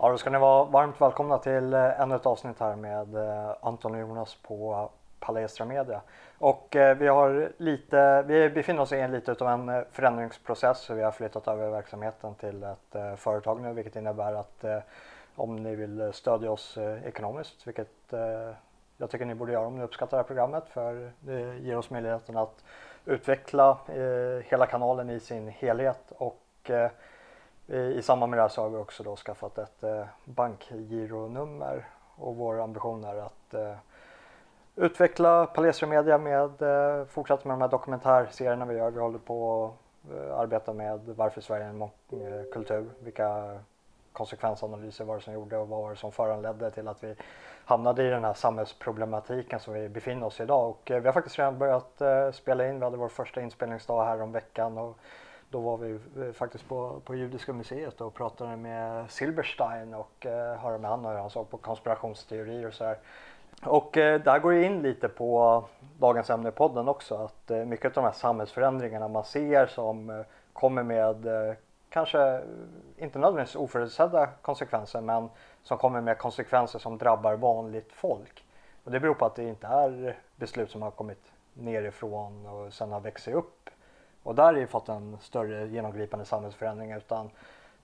Ja, då ska ni vara varmt välkomna till eh, ännu ett avsnitt här med eh, Anton och Jonas på Palestra Media. Och eh, vi har lite, vi befinner oss i en lite av en förändringsprocess. Vi har flyttat över verksamheten till ett företag nu, vilket innebär att om ni vill stödja oss ekonomiskt, vilket jag tycker ni borde göra om ni uppskattar det här programmet, för det ger oss möjligheten att utveckla hela kanalen i sin helhet och Eh, i samband med det här så har vi också då skaffat ett eh, bankgironummer och vår ambition är att eh, utveckla Palestra Media med, eh, fortsätta med de här dokumentärserierna vi gör. Vi håller på att eh, arbeta med varför Sverige är en mångkultur, eh, kultur, vilka konsekvensanalyser var det som gjorde och vad var det som föranledde till att vi hamnade i den här samhällsproblematiken som vi befinner oss i idag. Och vi har faktiskt redan börjat spela in, vi hade vår första inspelningsdag här om veckan och då var vi eh, faktiskt på, på Judiska museet och pratade med Silberstein och eh, hörde med honom hur han såg på konspirationsteorier och så här. Och eh, där går ju in lite på dagens ämne i podden också att eh, mycket av de här samhällsförändringarna man ser som eh, kommer med eh, kanske inte nödvändigtvis oförutsedda konsekvenser men som kommer med konsekvenser som drabbar vanligt folk. Och det beror på att det inte är beslut som har kommit nerifrån och sen har växt upp och där har ju fått en större genomgripande samhällsförändring utan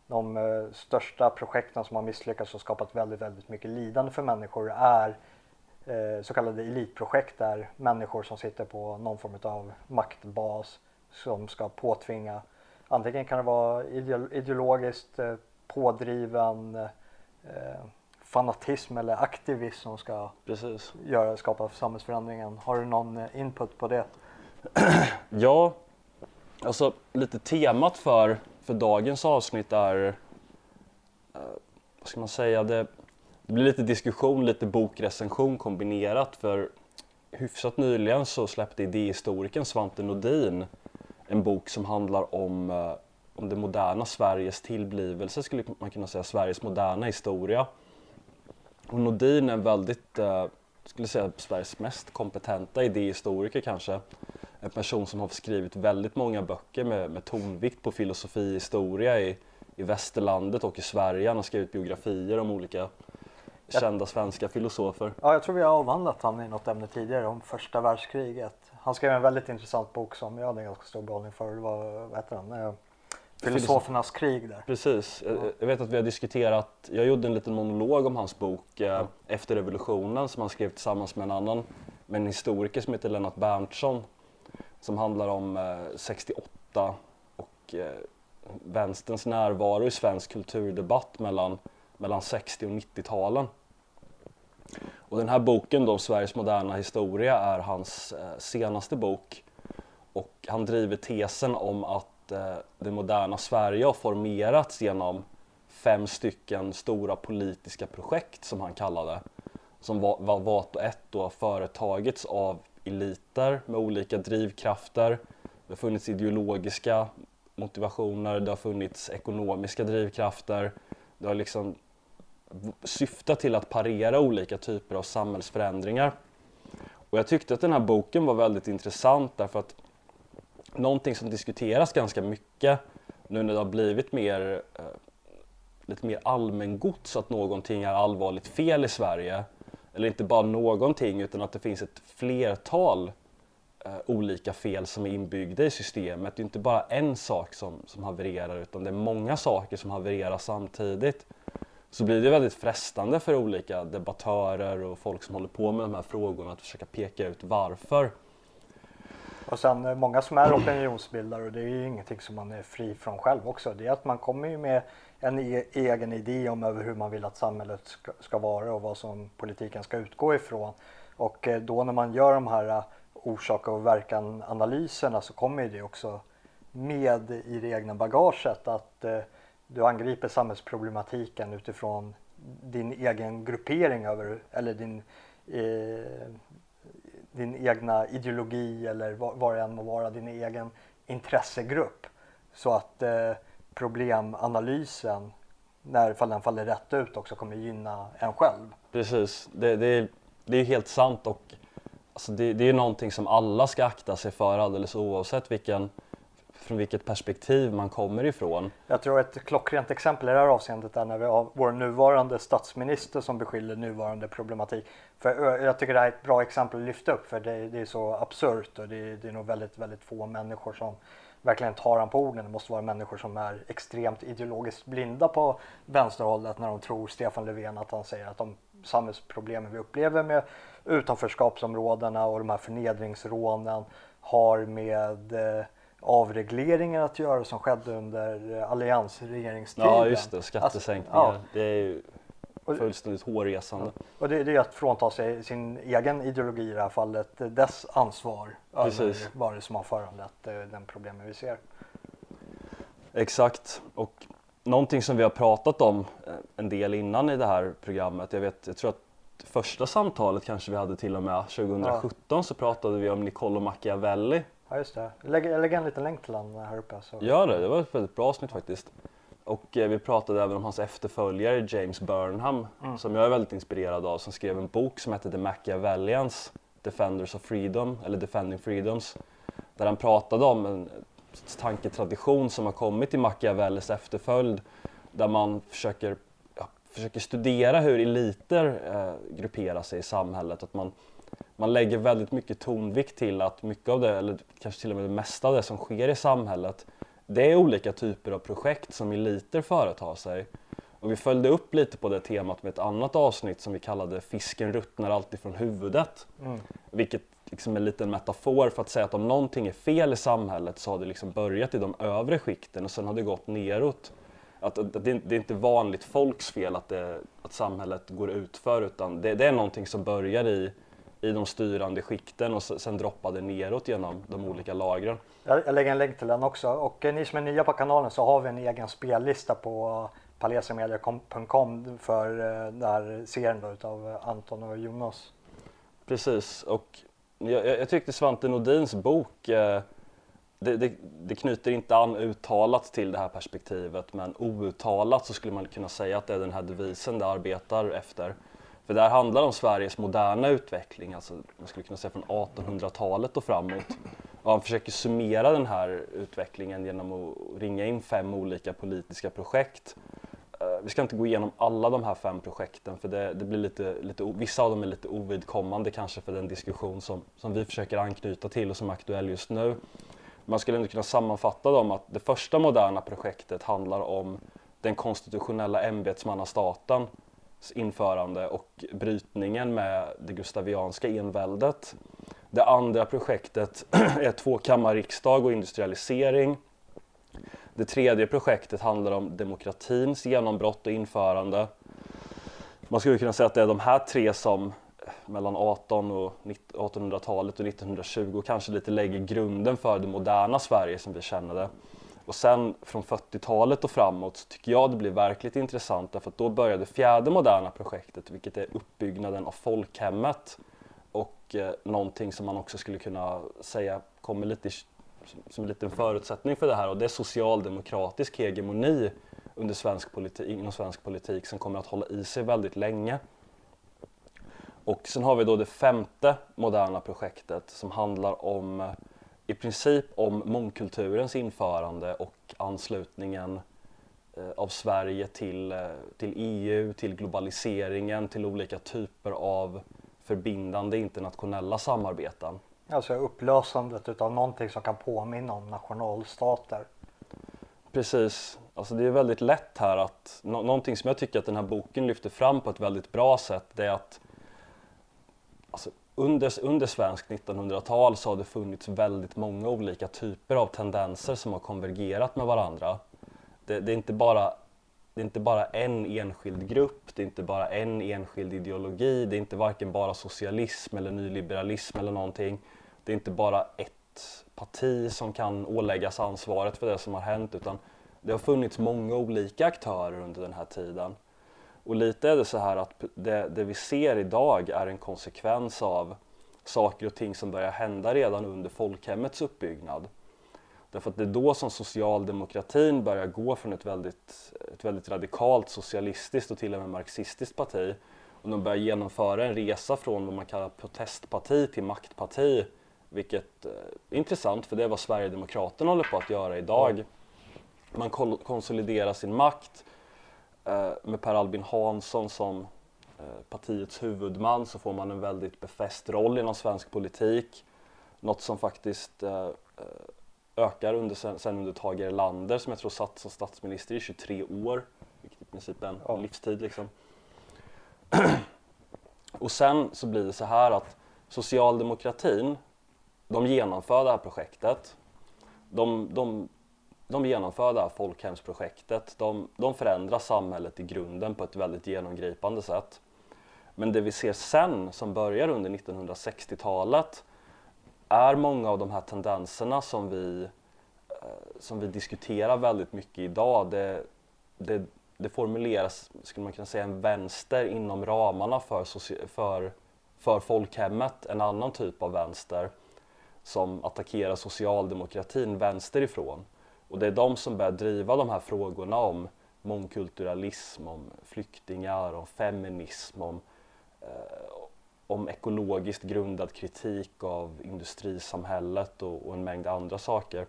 de eh, största projekten som har misslyckats och skapat väldigt, väldigt mycket lidande för människor är eh, så kallade elitprojekt där människor som sitter på någon form av maktbas som ska påtvinga antingen kan det vara ideologiskt eh, pådriven eh, fanatism eller aktivism som ska Precis. Göra, skapa samhällsförändringen. Har du någon eh, input på det? ja, Alltså lite temat för, för dagens avsnitt är, eh, vad ska man säga, det, det blir lite diskussion, lite bokrecension kombinerat för hyfsat nyligen så släppte idéhistorikern Svante Nordin en bok som handlar om, eh, om det moderna Sveriges tillblivelse, skulle man kunna säga, Sveriges moderna historia. Och Nordin är en väldigt, eh, skulle säga Sveriges mest kompetenta idéhistoriker kanske en person som har skrivit väldigt många böcker med, med tonvikt på filosofi och historia i, i västerlandet och i Sverige. Han har skrivit biografier om olika kända svenska filosofer. Ja, jag tror vi har avhandlat honom i något ämne tidigare om första världskriget. Han skrev en väldigt intressant bok som jag hade en ganska stor behållning för. Det var, vad heter den? Eh, Filosofernas krig där. Precis. Ja. Jag vet att vi har diskuterat, jag gjorde en liten monolog om hans bok eh, ja. Efter revolutionen som han skrev tillsammans med en annan, med en historiker som heter Lennart Berntsson som handlar om eh, 68 och eh, vänsterns närvaro i svensk kulturdebatt mellan, mellan 60 och 90-talen. Och den här boken då, Sveriges moderna historia, är hans eh, senaste bok. Och han driver tesen om att eh, det moderna Sverige har formerats genom fem stycken stora politiska projekt som han kallade. Som var, var vart och ett då har företagits av eliter med olika drivkrafter. Det har funnits ideologiska motivationer, det har funnits ekonomiska drivkrafter. Det har liksom syftat till att parera olika typer av samhällsförändringar. Och jag tyckte att den här boken var väldigt intressant därför att någonting som diskuteras ganska mycket nu när det har blivit mer, eh, lite mer allmängods att någonting är allvarligt fel i Sverige eller inte bara någonting utan att det finns ett flertal eh, olika fel som är inbyggda i systemet. Det är inte bara en sak som, som havererar utan det är många saker som havererar samtidigt. Så blir det väldigt frestande för olika debattörer och folk som håller på med de här frågorna att försöka peka ut varför. Och sen eh, många som är opinionsbildare och det är ju ingenting som man är fri från själv också. Det är att man kommer ju med en e egen idé om över hur man vill att samhället ska, ska, vara och vad som politiken ska utgå ifrån. Och eh, då när man gör de här eh, orsak och verkan analyserna så kommer det också med i det egna bagaget att du angriper samhällsproblematiken utifrån din egen gruppering över eller din, eh, din egna ideologi eller vad, vad det än må vara, din egen intressegrupp. Så att eh, problemanalysen när den faller rätt ut också kommer gynna en själv. Precis, det, det, är, det är helt sant och alltså det, det är någonting som alla ska akta sig för alldeles oavsett vilken från vilket perspektiv man kommer ifrån. Jag tror ett klockrent exempel i det här avseendet är när vi har vår nuvarande statsminister som beskyller nuvarande problematik. För jag tycker det här är ett bra exempel att lyfta upp för det, det är så absurt och det, det är nog väldigt, väldigt få människor som verkligen tar han på orden. Det måste vara människor som är extremt ideologiskt blinda på vänsterhållet när de tror Stefan Löfven att han säger att de samhällsproblemen vi upplever med utanförskapsområdena och de här förnedringsrånen har med eh, eh, avregleringen att göra som skedde under alliansregeringstiden. Ja just det, skattesänkningar. Alltså, ja. Det är ju fullständigt hårresande. Och det, det, är att frånta sig sin egen ideologi i det här fallet, dess ansvar Precis. över vad det som har föranlett eh, den problemen vi ser. Exakt, och någonting som vi har pratat om eh, en del innan i det här programmet, jag, vet, jag tror att första samtalet kanske vi hade till och med 2017 ja. så pratade vi om Niccolo Machiavelli. Ja just det, lägger, jag lägger en liten länk till den här uppe. Så. Gör det, det var ett väldigt bra avsnitt faktiskt. Och eh, vi pratade även om hans efterföljare James Burnham mm. som jag är väldigt inspirerad av som skrev en bok som hette The Machiavellians Defenders of Freedom eller Defending Freedoms där han pratade om en tanketradition som har kommit i Machiavellis efterföljd där man försöker, ja, försöker studera hur eliter eh, grupperar sig i samhället. Att man, man lägger väldigt mycket tonvikt till att mycket av det, eller kanske till och med det mesta av det som sker i samhället det är olika typer av projekt som eliter företar sig. Och vi följde upp lite på det temat med ett annat avsnitt som vi kallade Fisken ruttnar alltid från huvudet. Mm. Vilket liksom är en liten metafor för att säga att om någonting är fel i samhället så har det liksom börjat i de övre skikten och sen har det gått neråt. Att, att det, det, är inte vanligt folks fel att, det, att samhället går utför utan det, det är någonting som börjar i i de styrande skikten och sen droppade neråt genom de olika lagren. Jag, lägger en länk till den också och eh, ni som är nya på kanalen så har vi en egen spellista på palesermedia.com för eh, den här serien då utav Anton och Jonas. Precis och jag, jag tyckte Svante Nordins bok eh, det, det, det, knyter inte an uttalat till det här perspektivet men outtalat så skulle man kunna säga att det är den här devisen det arbetar efter. För det här handlar om Sveriges moderna utveckling, alltså man skulle kunna säga från 1800-talet och framåt. Och han försöker summera den här utvecklingen genom att ringa in fem olika politiska projekt. Eh, vi ska inte gå igenom alla de här fem projekten för det, det blir lite, lite, vissa av dem är lite ovidkommande kanske för den diskussion som, som vi försöker anknyta till och som är aktuell just nu. Man skulle ändå kunna sammanfatta dem att det första moderna projektet handlar om den konstitutionella ämbetsmannastaten införande och brytningen med det gustavianska enväldet. Det andra projektet är tvåkammarriksdag och industrialisering. Det tredje projektet handlar om demokratins genombrott och införande. Man skulle kunna säga att det är de här tre som mellan 18 och 1800-talet och 1920 kanske lite lägger grunden för det moderna Sverige som vi känner det. Och sen från 40-talet och framåt så tycker jag det blir verkligt intressant därför att då började det fjärde moderna projektet vilket är uppbyggnaden av folkhemmet och eh, någonting som man också skulle kunna säga kommer lite som en liten förutsättning för det här och det är socialdemokratisk hegemoni under svensk politik, inom svensk politik som kommer att hålla i sig väldigt länge. Och sen har vi då det femte moderna projektet som handlar om eh, i princip om mångkulturens införande och anslutningen eh, av Sverige till, eh, till EU, till globaliseringen, till olika typer av förbindande internationella samarbeten. Alltså upplösandet utav någonting som kan påminna om nationalstater. Precis, alltså det är väldigt lätt här att någonting som jag tycker att den här boken lyfter fram på ett väldigt bra sätt det är att under, under svenskt 1900-tal så har det funnits väldigt många olika typer av tendenser som har konvergerat med varandra. Det, det, är inte bara, det är inte bara en enskild grupp, det är inte bara en enskild ideologi, det är inte varken bara socialism eller nyliberalism eller någonting. Det är inte bara ett parti som kan åläggas ansvaret för det som har hänt utan det har funnits många olika aktörer under den här tiden. Och lite är det så här att det, det, vi ser idag är en konsekvens av saker och ting som börjar hända redan under folkhemmets uppbyggnad. Därför att det är då som socialdemokratin börjar gå från ett väldigt, ett väldigt radikalt socialistiskt och till och med marxistiskt parti och de börjar genomföra en resa från vad man kallar protestparti till maktparti vilket eh, är intressant för det är vad Sverigedemokraterna håller på att göra idag. Man kol- konsoliderar sin makt eh, med Per Albin Hansson som eh, partiets huvudman så får man en väldigt befäst roll inom svensk politik. Något som faktiskt eh, eh ökar under, sen, sen under Tage Erlander som jag tror satt som statsminister i 23 år, vilket i princip är en Ja. livstid liksom. Och sen så blir det så här att socialdemokratin, de genomför det här projektet. De, de, de genomför det här folkhemsprojektet. De, de förändrar samhället i grunden på ett väldigt genomgripande sätt. Men det vi ser sen, som börjar under 1960-talet, är många av de här tendenserna som vi, eh, som vi diskuterar väldigt mycket idag. Det, det, det formuleras, skulle man kunna säga, en vänster inom ramarna för, för, för folkhemmet, en annan typ av vänster som attackerar socialdemokratin vänsterifrån. Och det är de som börjar driva de här frågorna om mångkulturalism, om flyktingar, om feminism, om, eh, om ekologiskt grundad kritik av industrisamhället och, och en mängd andra saker.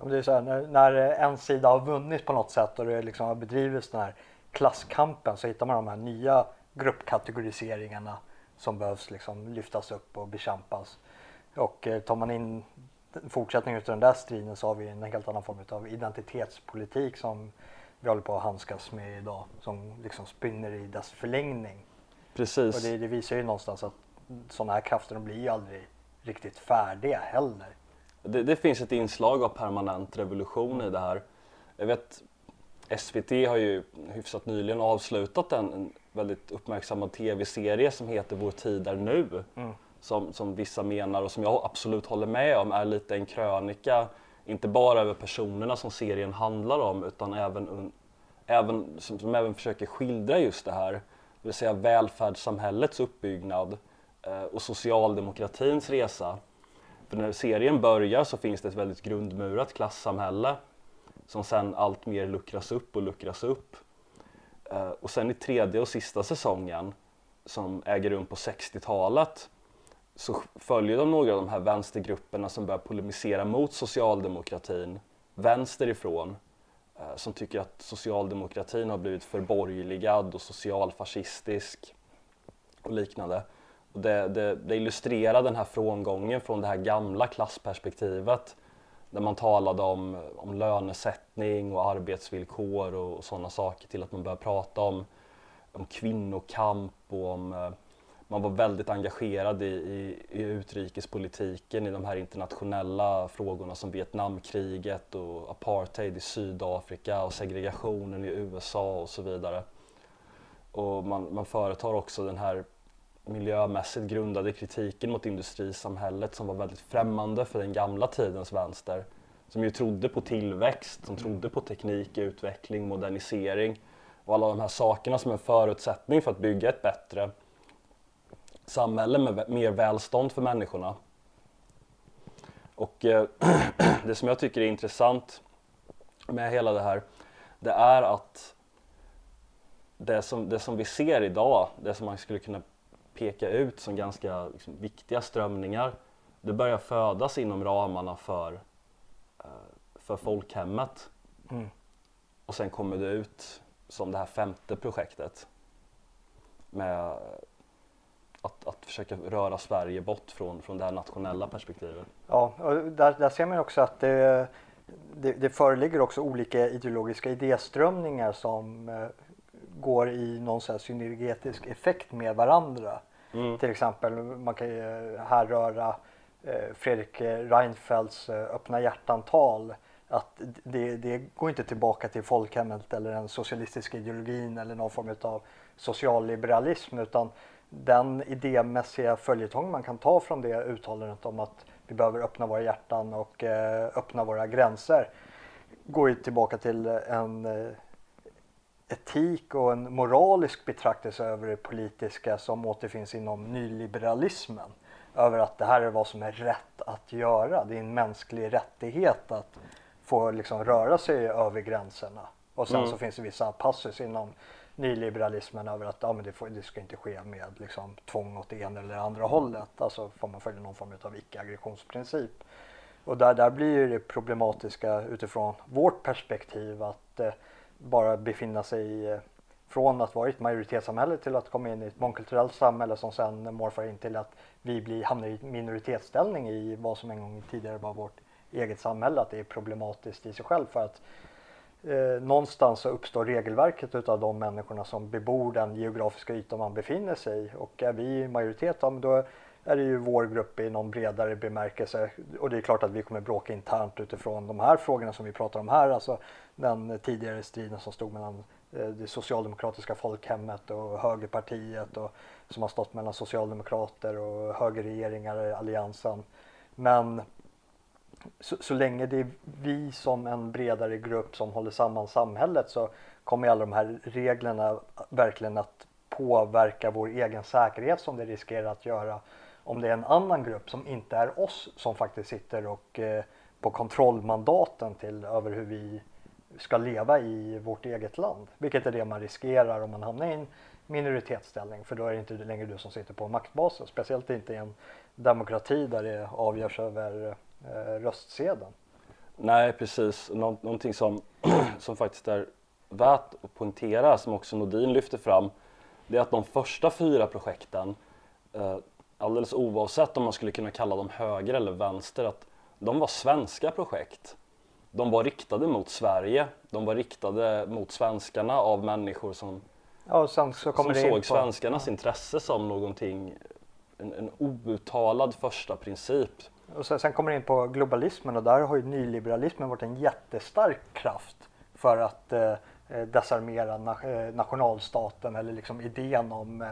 Om det är så här, när, när en sida har vunnit på något sätt och det liksom har bedrivits den här klasskampen så hittar man de här nya gruppkategoriseringarna som behövs liksom lyftas upp och bekämpas. Och eh, tar man in fortsättning av den där striden så har vi en helt annan form av identitetspolitik som vi håller på att handskas med idag som liksom spinner i dess förlängning. Precis. Och det, det visar ju någonstans att sådana här krafter de blir ju aldrig riktigt färdiga heller. Det, det finns ett inslag av permanent revolution i det här. Jag vet SVT har ju hyfsat nyligen avslutat en, en väldigt uppmärksammad tv-serie som heter Vår tid är nu. Mm. Som, som vissa menar och som jag absolut håller med om är lite en krönika, inte bara över personerna som serien handlar om utan även, även som, som även försöker skildra just det här. Det vill säga välfärdssamhällets uppbyggnad eh, och socialdemokratins resa. För när serien börjar så finns det ett väldigt grundmurat klassamhälle som sen allt mer luckras upp och luckras upp. Eh, och sen i tredje och sista säsongen som äger rum på 60-talet så följer de några av de här vänstergrupperna som börjar polemisera mot socialdemokratin vänsterifrån eh, som tycker att socialdemokratin har blivit förborgerligad och socialfascistisk och liknande. Och det, det, det illustrerar den här frångången från det här gamla klassperspektivet där man talade om, om lönesättning och arbetsvillkor och, och sådana saker till att man börjar prata om, om kvinnokamp och om eh, man var väldigt engagerad i, i, i utrikespolitiken, i de här internationella frågorna som Vietnamkriget och apartheid i Sydafrika och segregationen i USA och så vidare. Och man, man företar också den här miljömässigt grundade kritiken mot industrisamhället som var väldigt främmande för den gamla tidens vänster. Som ju trodde på tillväxt, som trodde på teknik, utveckling, modernisering och alla de här sakerna som en förutsättning för att bygga ett bättre samhälle med mer välstånd för människorna. Och eh, det som jag tycker är intressant med hela det här, det är att det som, det som vi ser idag, det som man skulle kunna peka ut som ganska liksom, viktiga strömningar, det börjar födas inom ramarna för, eh, för folkhemmet. Mm. Och sen kommer det ut som det här femte projektet med att, att försöka röra Sverige bort från, från det här nationella perspektivet. Ja, och där, där ser man också att det, det, det föreligger också olika ideologiska idéströmningar som eh, går i någon sån här synergetisk effekt med varandra. Mm. Till exempel, man kan ju härröra eh, Fredrik Reinfeldts eh, öppna hjärtan-tal. Att det, det går inte tillbaka till folkhemmet eller den socialistiska ideologin eller någon form av socialliberalism utan den idémässiga följetong man kan ta från det uttalandet om att vi behöver öppna våra hjärtan och eh, öppna våra gränser går ju tillbaka till en eh, etik och en moralisk betraktelse över det politiska som återfinns inom nyliberalismen. Över att det här är vad som är rätt att göra. Det är en mänsklig rättighet att få liksom röra sig över gränserna. Och sen Mm. så finns det vissa passus inom nyliberalismen över att ja, men det, får, det ska inte ske med liksom, tvång åt det ena eller andra hållet. Alltså får man följa någon form av icke-aggressionsprincip. Och där, där blir det problematiska utifrån vårt perspektiv att eh, bara befinna sig i, eh, från att vara i ett majoritetssamhälle till att komma in i ett mångkulturellt samhälle som sen morfar in till att vi blir, hamnar i minoritetsställning i vad som en gång tidigare var vårt eget samhälle. Att det är problematiskt i sig själv för att eh, någonstans så uppstår regelverket utav de människorna som bebor den geografiska yta man befinner sig i. Och är vi i majoritet, ja, då är det ju vår grupp i någon bredare bemärkelse. Och det är klart att vi kommer bråka internt utifrån de här frågorna som vi pratar om här, alltså den tidigare striden som stod mellan eh, det socialdemokratiska folkhemmet och högerpartiet och som har stått mellan socialdemokrater och högerregeringar i alliansen. Men så, så, länge det är vi som en bredare grupp som håller samman samhället så kommer alla de här reglerna verkligen att påverka vår egen säkerhet som det riskerar att göra om det är en annan grupp som inte är oss som faktiskt sitter och eh, på kontrollmandaten till över hur vi ska leva i vårt eget land. Vilket är det man riskerar om man hamnar i en minoritetsställning för då är det inte längre du som sitter på maktbasen. Speciellt inte i en demokrati där det avgörs över eh, röstsedeln. Nej precis, Nå någonting som, som faktiskt är värt att poängtera som också Nordin lyfter fram det är att de första fyra projekten eh, alldeles oavsett om man skulle kunna kalla dem höger eller vänster att de var svenska projekt. De var riktade mot Sverige, de var riktade mot svenskarna av människor som, ja, som såg svenskarnas ja. intresse som någonting, en, en outtalad första princip. Och sen, sen kommer det in på globalismen och där har ju nyliberalismen varit en jättestark kraft för att eh, eh desarmera na eh, nationalstaten eller liksom idén om eh,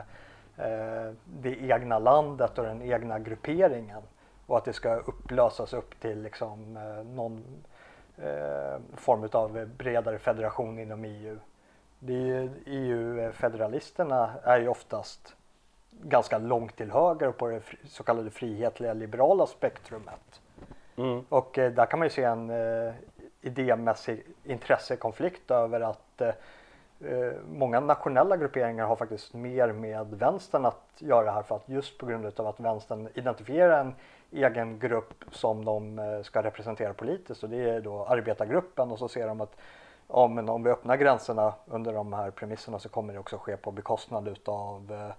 eh, det egna landet och den egna grupperingen och att det ska upplösas upp till liksom, eh, någon eh, form av bredare federation inom EU. EU-federalisterna är ju oftast ganska långt till höger på det så kallade frihetliga liberala spektrumet. Mm. Och eh, där kan man ju se en eh, idémässig intressekonflikt över att eh, eh, många nationella grupperingar har faktiskt mer med vänstern att göra här för att just på grund av att vänstern identifierar en egen grupp som de eh, ska representera politiskt och det är då arbetargruppen och så ser de att ja, men om vi öppnar gränserna under de här premisserna så kommer det också ske på bekostnad utav eh, eh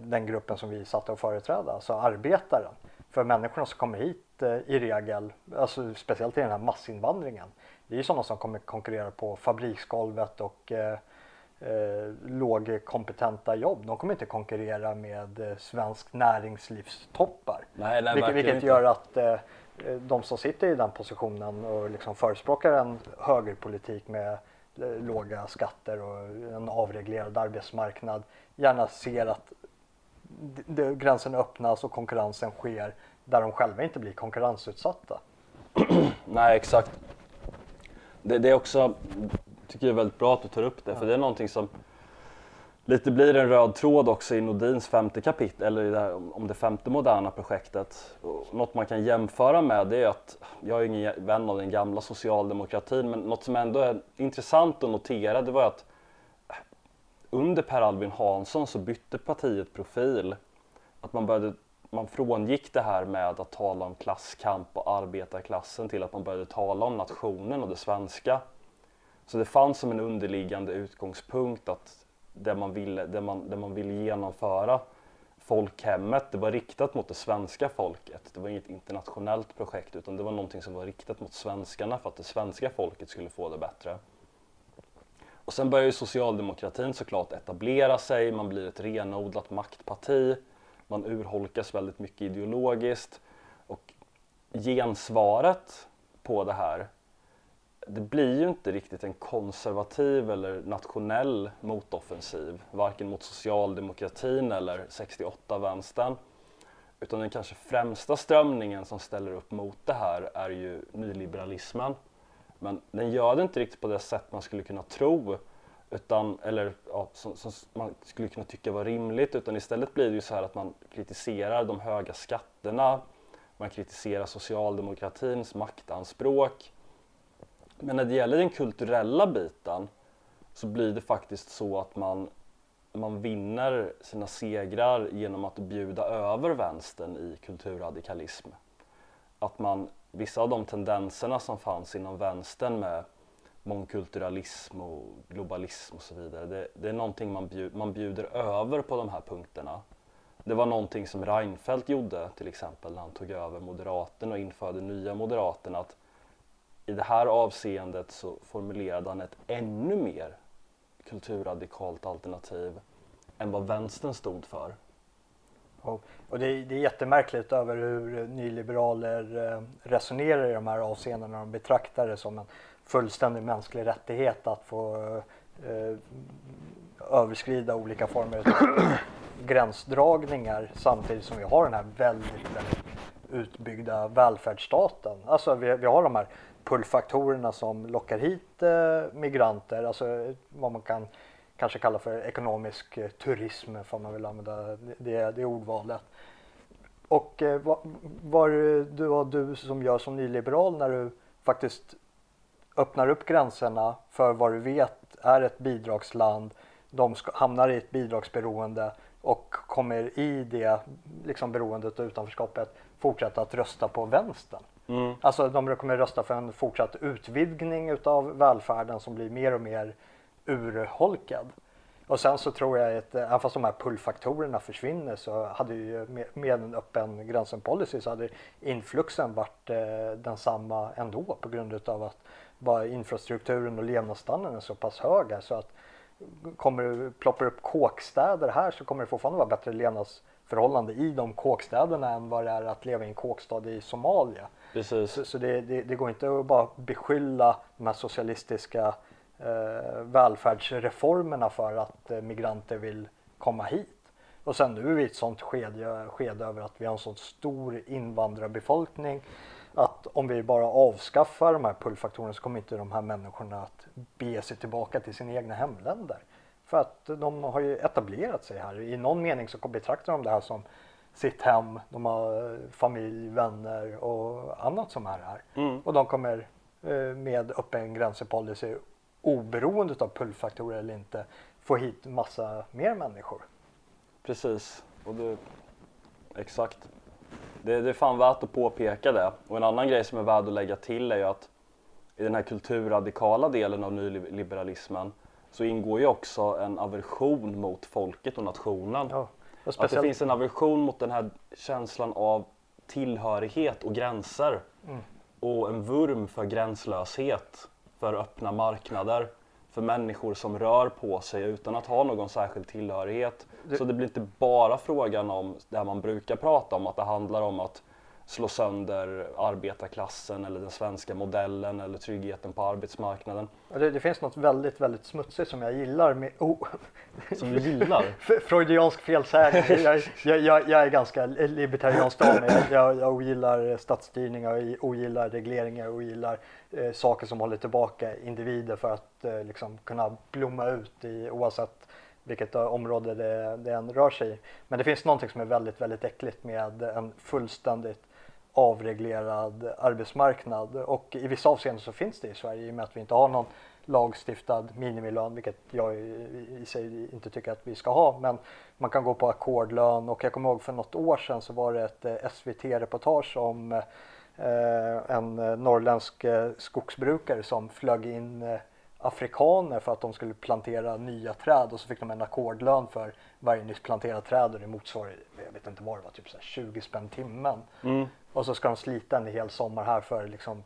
den gruppen som vi satte att företräda, alltså arbetaren. För människorna som kommer hit eh, i regel, alltså speciellt i den här massinvandringen, det är ju sådana som kommer konkurrera på fabriksgolvet och eh, eh, lågkompetenta jobb. De kommer inte konkurrera med eh, svensk näringslivstoppar. Nej, nej, vilket, vilket gör att eh, de som sitter i den positionen och liksom förespråkar en högerpolitik med eh, låga skatter och en avreglerad arbetsmarknad gärna ser att gränsen öppnas och konkurrensen sker där de själva inte blir konkurrensutsatta. Nej, exakt det, det, är också, tycker jag är väldigt bra att du tar upp det, ja. för det är någonting som lite blir en röd tråd också i Nordins femte kapitel, eller det här, om det femte moderna projektet. något man kan jämföra med det är att, jag är ingen vän av den gamla socialdemokratin, men något som ändå är intressant att notera det var att under Per Albin Hansson så bytte partiet profil. Att man började man frångick det här med att tala om klasskamp och arbetarklassen till att man började tala om nationen och det svenska. Så det fanns som en underliggande utgångspunkt att det man ville, det man, det man ville genomföra, folkhemmet, det var riktat mot det svenska folket. Det var inget internationellt projekt utan det var någonting som var riktat mot svenskarna för att det svenska folket skulle få det bättre. Och sen börjar ju socialdemokratin såklart etablera sig, man blir ett renodlat maktparti man urholkas väldigt mycket ideologiskt och gensvaret på det här det blir ju inte riktigt en konservativ eller nationell motoffensiv, varken mot socialdemokratin eller 68-vänstern. Utan den kanske främsta strömningen som ställer upp mot det här är ju nyliberalismen. Men den gör det inte riktigt på det sätt man skulle kunna tro utan, eller ja, som, som, man skulle kunna tycka var rimligt utan istället blir det ju så här att man kritiserar de höga skatterna, man kritiserar socialdemokratins maktanspråk. Men när det gäller den kulturella biten så blir det faktiskt så att man, man vinner sina segrar genom att bjuda över vänstern i kulturradikalism. Att man, vissa av de tendenserna som fanns inom vänstern med mångkulturalism och globalism och så vidare. Det, det är någonting man, bjud, man bjuder över på de här punkterna. Det var någonting som Reinfeldt gjorde till exempel när han tog över Moderaterna och införde nya Moderaterna. Att I det här avseendet så formulerade han ett ännu mer kulturradikalt alternativ än vad vänstern stod för. Och, och det, är, det är jättemärkligt över hur nyliberaler eh, resonerar i de här avseendena när de betraktar det som en fullständig mänsklig rättighet att få eh, överskrida olika former av gränsdragningar samtidigt som vi har den här väldigt, väldigt utbyggda välfärdsstaten. Alltså vi, vi har de här pullfaktorerna som lockar hit eh, migranter, alltså vad man kan kanske kalla för ekonomisk eh, turism, får man vill använda det, det ordvalet. Och eh, vad, vad du, du som gör som nyliberal när du faktiskt öppnar upp gränserna för vad du vet är ett bidragsland, de ska, hamnar i ett bidragsberoende och kommer i det liksom beroendet och utanförskapet fortsätta att rösta på vänstern. Mm. Alltså de kommer rösta för en fortsatt utvidgning utav välfärden som blir mer och mer urholkad. Och sen så tror jag att även fast de här pullfaktorerna försvinner så hade ju med, en öppen gränsen policy så hade influxen varit eh, densamma ändå på grund utav att bara infrastrukturen och levnadsstandarden är så pass hög här så att kommer du ploppar upp kåkstäder här så kommer det fortfarande vara bättre levnadsförhållande i de kåkstäderna än vad det är att leva i en kåkstad i Somalia. Precis. Så, så det, det, det, går inte att bara beskylla de här socialistiska eh, välfärdsreformerna för att eh, migranter vill komma hit. Och sen nu är vi i ett sånt skede, skede över att vi har en sån stor invandrarbefolkning att om vi bara avskaffar de här pullfaktorerna så kommer inte de här människorna att bege sig tillbaka till sina egna hemländer. För att de har ju etablerat sig här. I någon mening så betraktar de det här som sitt hem. De har familj, vänner och annat som är här. Mm. Och de kommer eh, med öppen gränsepolicy oberoende av pullfaktorer eller inte få hit massa mer människor. Precis, och det, exakt. Det, det är fan värt att påpeka det. Och en annan grej som är värd att lägga till är ju att i den här kulturradikala delen av nyliberalismen så ingår ju också en aversion mot folket och nationen. Ja, och att det finns en aversion mot den här känslan av tillhörighet och gränser. Mm. Och en vurm för gränslöshet, för öppna marknader för människor som rör på sig utan att ha någon särskild tillhörighet. Så det blir inte bara frågan om det man brukar prata om, att det handlar om att slå sönder arbetarklassen eller den svenska modellen eller tryggheten på arbetsmarknaden. Det, det finns något väldigt, väldigt smutsigt som jag gillar med... Oh. Som du gillar? Freudiansk felsägning. Jag, jag, jag, jag, är ganska libertariansk av mig. Jag, jag ogillar statsstyrning, jag ogillar regleringar, jag ogillar eh, saker som håller tillbaka individer för att eh, liksom kunna blomma ut i oavsett vilket område det, det än rör sig i. Men det finns någonting som är väldigt, väldigt äckligt med en fullständigt avreglerad arbetsmarknad och i vissa avseenden så finns det i Sverige i och med att vi inte har någon lagstiftad minimilön, vilket jag i sig inte tycker att vi ska ha. Men man kan gå på ackordlön och jag kommer ihåg för något år sedan så var det ett eh, SVT-reportage om eh, en eh, norrländsk skogsbrukare som flög in afrikaner för att de skulle plantera nya träd och så fick de en ackordlön för varje nytt planterat träd och det motsvarar, jag vet inte vad det var, typ så 20 spänn timmen. Mm. Och så ska de slita en hel sommar här för liksom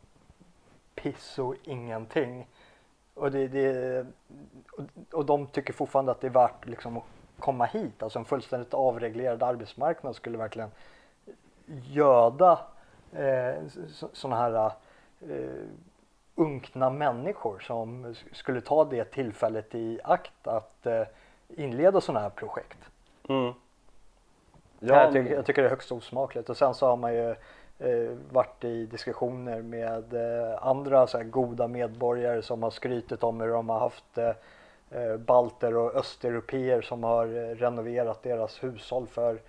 piss och ingenting. Och, det, det, och de tycker fortfarande att det är värt liksom att komma hit. Alltså en fullständigt avreglerad arbetsmarknad skulle verkligen göda eh, sådana här eh, unkna människor som skulle ta det tillfället i akt att eh, inleda sådana här projekt. Mm. Ja, jag, tycker, jag tycker det är högst osmakligt och sen så har man ju eh, varit i diskussioner med eh, andra så goda medborgare som har skrytit om hur de har haft eh, eh balter och östeuropeer som har eh, renoverat deras hushåll för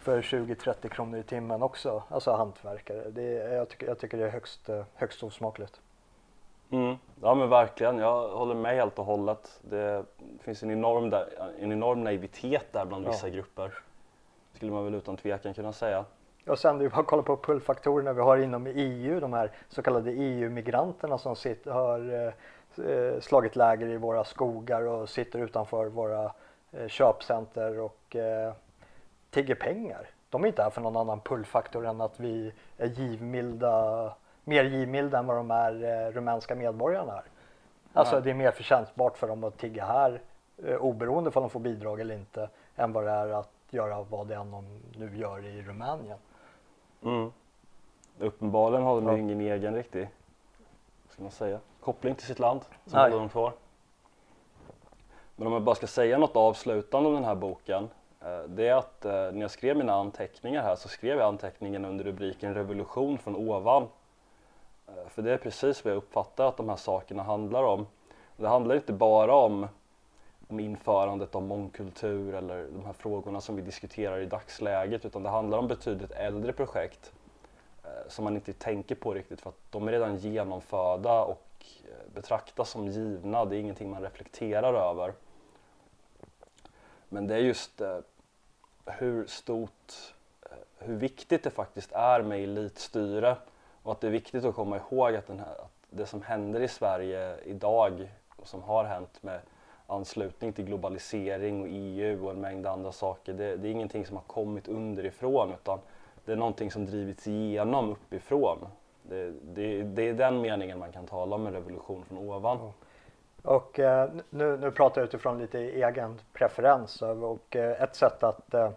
för 20-30 kronor i timmen också, alltså hantverkare. Det jag, tycker, jag tycker det är högst, högst osmakligt. Mm. Ja men verkligen, jag håller med helt och hållet. Det finns en enorm, där, en enorm naivitet där bland vissa ja. grupper. Skulle man väl utan tvekan kunna säga. Och sen det är bara att kolla på pullfaktorerna vi har inom EU, de här så kallade EU-migranterna som sitter, har eh, slagit läger i våra skogar och sitter utanför våra eh, köpcenter och eh, tigger pengar. De är inte här för någon annan pullfaktor än att vi är givmilda, mer givmilda än vad de är eh, rumänska medborgarna är. Alltså ja. det är mer förtjänstbart för dem att tigga här eh, oberoende om de får bidrag eller inte än vad det är att göra vad det än de nu gör i Rumänien. Mm. Uppenbarligen har de ja. ingen egen riktig ska man säga, koppling till sitt land som håller dem kvar. Men om jag bara ska säga något avslutande om den här boken Eh, det är att eh, när jag skrev mina anteckningar här så skrev jag anteckningen under rubriken revolution från ovan. Eh, för det är precis vad jag uppfattar att de här sakerna handlar om. Det handlar inte bara om, om införandet av mångkultur eller de här frågorna som vi diskuterar i dagsläget utan det handlar om betydligt äldre projekt eh, som man inte tänker på riktigt för att de är redan genomförda och eh, betraktas som givna. Det är ingenting man reflekterar över. Men det är just hur stort, hur viktigt det faktiskt är med elitstyre och att det är viktigt att komma ihåg att, här, att det som händer i Sverige idag och som har hänt med anslutning till globalisering och EU och en mängd andra saker, det, det är ingenting som har kommit underifrån utan det är någonting som drivits igenom uppifrån. Det, det, det är den meningen man kan tala om en revolution från ovan. Och eh, nu, nu pratar jag utifrån lite egen preferens och eh, ett sätt att eh,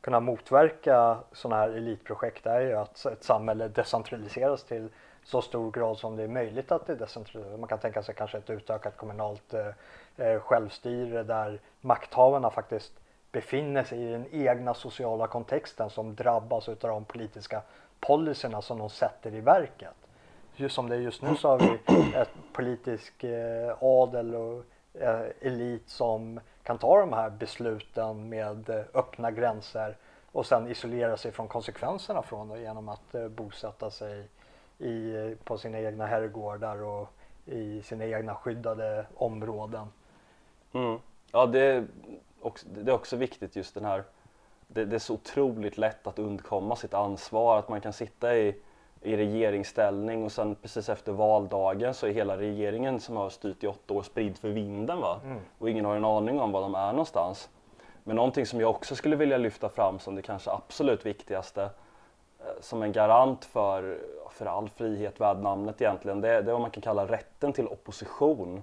kunna motverka sådana här elitprojekt är ju att ett samhälle decentraliseras till så stor grad som det är möjligt att det decentraliseras. Man kan tänka sig kanske ett utökat kommunalt eh, eh, självstyre där makthavarna faktiskt befinner sig i den egna sociala kontexten som drabbas av de politiska policyerna som de sätter i verket just som det är just nu så har vi ett politisk eh, adel och eh, elit som kan ta de här besluten med eh, öppna gränser och sen isolera sig från konsekvenserna från det genom att eh, bosätta sig i, eh, på sina egna herrgårdar och i sina egna skyddade områden. Mm. Ja, det är, också, det är också viktigt just den här, det, det, är så otroligt lätt att undkomma sitt ansvar, att man kan sitta i i regeringsställning och sen precis efter valdagen så är hela regeringen som har styrt i åtta år spridd för vinden va? Mm. och ingen har en aning om var de är någonstans. Men någonting som jag också skulle vilja lyfta fram som det kanske absolut viktigaste eh, som en garant för, för all frihet värd namnet egentligen, det, det är vad man kan kalla rätten till opposition.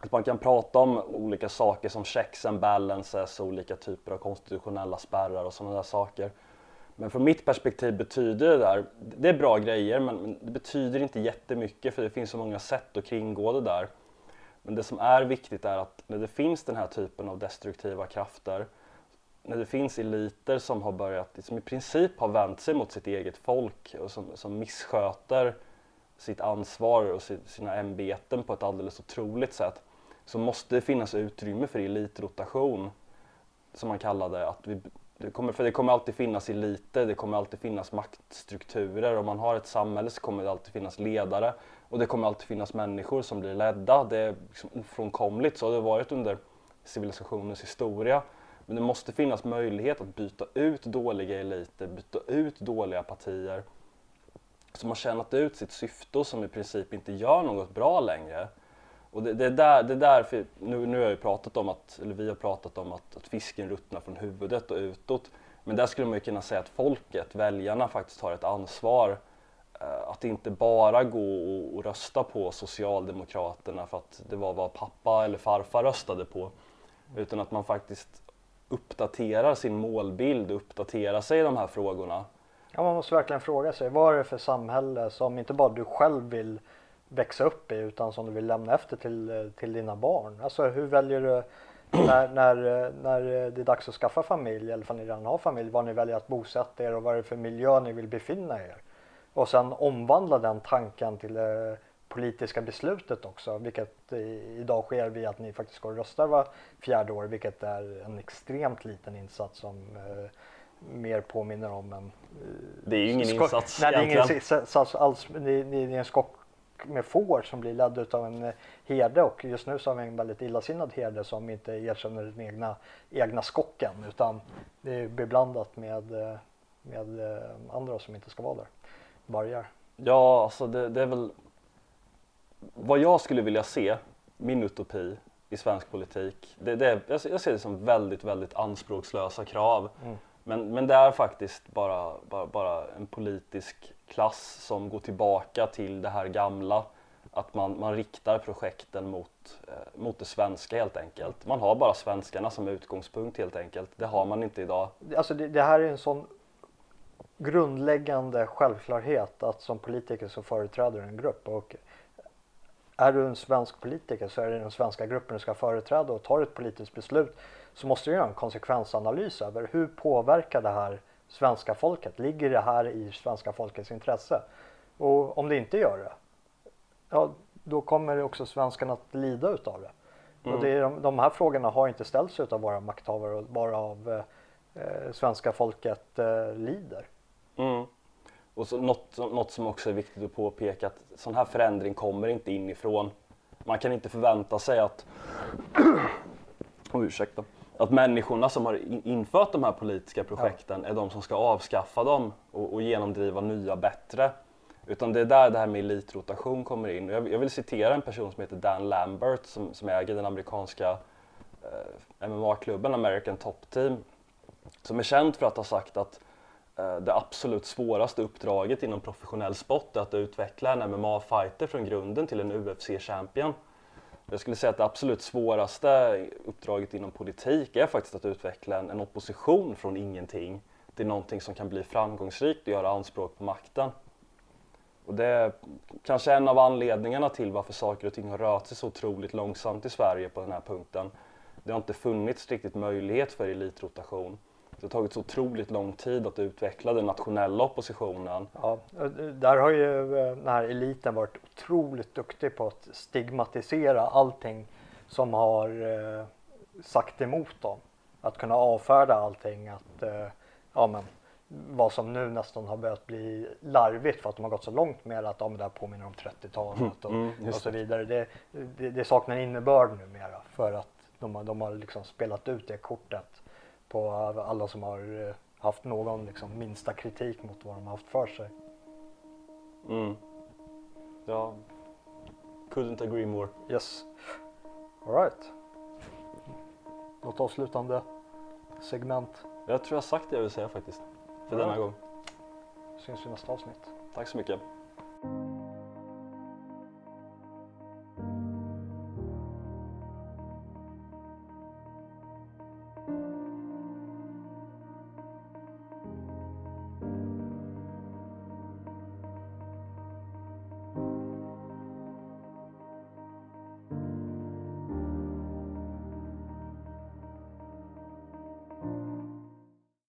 Att man kan prata om olika saker som checks and balances, olika typer av konstitutionella spärrar och sådana där saker. Men från mitt perspektiv betyder det där, det är bra grejer men det betyder inte jättemycket för det finns så många sätt att kringgå det där. Men det som är viktigt är att när det finns den här typen av destruktiva krafter, när det finns eliter som har börjat, som i princip har vänt sig mot sitt eget folk och som, som missköter sitt ansvar och sina ämbeten på ett alldeles otroligt sätt, så måste det finnas utrymme för elitrotation, som man kallar det. Att vi, det kommer, för det kommer alltid finnas eliter, det kommer alltid finnas maktstrukturer. Om man har ett samhälle så kommer det alltid finnas ledare och det kommer alltid finnas människor som blir ledda. Det är liksom ofrånkomligt, så har det varit under civilisationens historia. Men det måste finnas möjlighet att byta ut dåliga eliter, byta ut dåliga partier som har tjänat ut sitt syfte och som i princip inte gör något bra längre. Och det, det, är där, det är därför, nu, nu har jag pratat om att, eller vi har pratat om att, att fisken ruttnar från huvudet och utåt. Men där skulle man ju kunna säga att folket, väljarna, faktiskt har ett ansvar eh, att inte bara gå och, och, rösta på Socialdemokraterna för att det var vad pappa eller farfar röstade på. Utan att man faktiskt uppdaterar sin målbild och uppdaterar sig i de här frågorna. Ja, man måste verkligen fråga sig vad är det för samhälle som inte bara du själv vill växa upp i utan som du vill lämna efter till, till dina barn. Alltså hur väljer du när, när, när det är dags att skaffa familj eller om ni redan har familj, var ni väljer att bosätta er och vad är det för miljö ni vill befinna er. Och sen omvandla den tanken till det politiska beslutet också, vilket idag sker via att ni faktiskt går och röstar var fjärde år, vilket är en extremt liten insats som eh, mer påminner om en... Eh, det är ju ingen insats Nej, det är ingen insats alls. Är, det är en skock med får som blir ledda av en eh, herde och just nu så har vi en väldigt illasinnad herde som inte erkänner den egna, egna skocken utan det är beblandat med, eh, med andra som inte ska vara där, vargar. Ja, alltså det, det är väl vad jag skulle vilja se, min utopi i svensk politik, det, det, jag, jag ser det som väldigt, väldigt anspråkslösa krav. Mm. Men, men det är faktiskt bara, bara, bara en politisk klass som går tillbaka till det här gamla. Att man, man riktar projekten mot, eh, mot det svenska helt enkelt. Man har bara svenskarna som utgångspunkt helt enkelt. Det har man inte idag. Alltså det, det här är en sån grundläggande självklarhet att som politiker så företräder du en grupp och är du en svensk politiker så är det den svenska gruppen du ska företräda och tar ett politiskt beslut så måste du göra en konsekvensanalys över hur påverkar det här svenska folket? Ligger det här i svenska folkets intresse? Och om det inte gör det, ja då kommer också svenskarna att lida utav det. Mm. Och det är de, de här frågorna har inte ställts utav våra makthavare och bara av eh, svenska folket eh, lider. Mm. Och så något, något som också är viktigt att påpeka att sån här förändring kommer inte inifrån. Man kan inte förvänta sig att oh, ursäkta, att människorna som har infört de här politiska projekten ja. är de som ska avskaffa dem och, och genomdriva nya bättre. Utan det är där det här med elitrotation kommer in. Jag, jag vill citera en person som heter Dan Lambert som, som äger den amerikanska eh, MMA-klubben American Top Team. Som är känd för att ha sagt att Eh, det absolut svåraste uppdraget inom professionell sport är att utveckla en MMA-fighter från grunden till en UFC-champion. Jag skulle säga att det absolut svåraste uppdraget inom politik är faktiskt att utveckla en, en opposition från ingenting till någonting som kan bli framgångsrikt och göra anspråk på makten. Och det är kanske en av anledningarna till varför saker och ting har rört sig så otroligt långsamt i Sverige på den här punkten. Det har inte funnits riktigt möjlighet för elitrotation. Det har tagit så otroligt lång tid att utveckla den nationella oppositionen. Ja, där har ju eh, den här eliten varit otroligt duktig på att stigmatisera allting som har eh, sagt emot dem. Att kunna avfärda allting. Att, eh, ja, men, vad som nu nästan har börjat bli larvigt för att de har gått så långt med att ja, det här påminner om 30-talet och, mm, och, så vidare. Det, det, det saknar innebörd numera för att de har, de har liksom spelat ut det kortet på alla som har eh, haft någon liksom, minsta kritik mot vad de har haft för sig. Mm. Ja, couldn't agree more. Yes. Alright. Något avslutande segment? Jag tror jag sagt det jag vill säga faktiskt. För All denna gång. Syns i nästa avsnitt. Tack så mycket.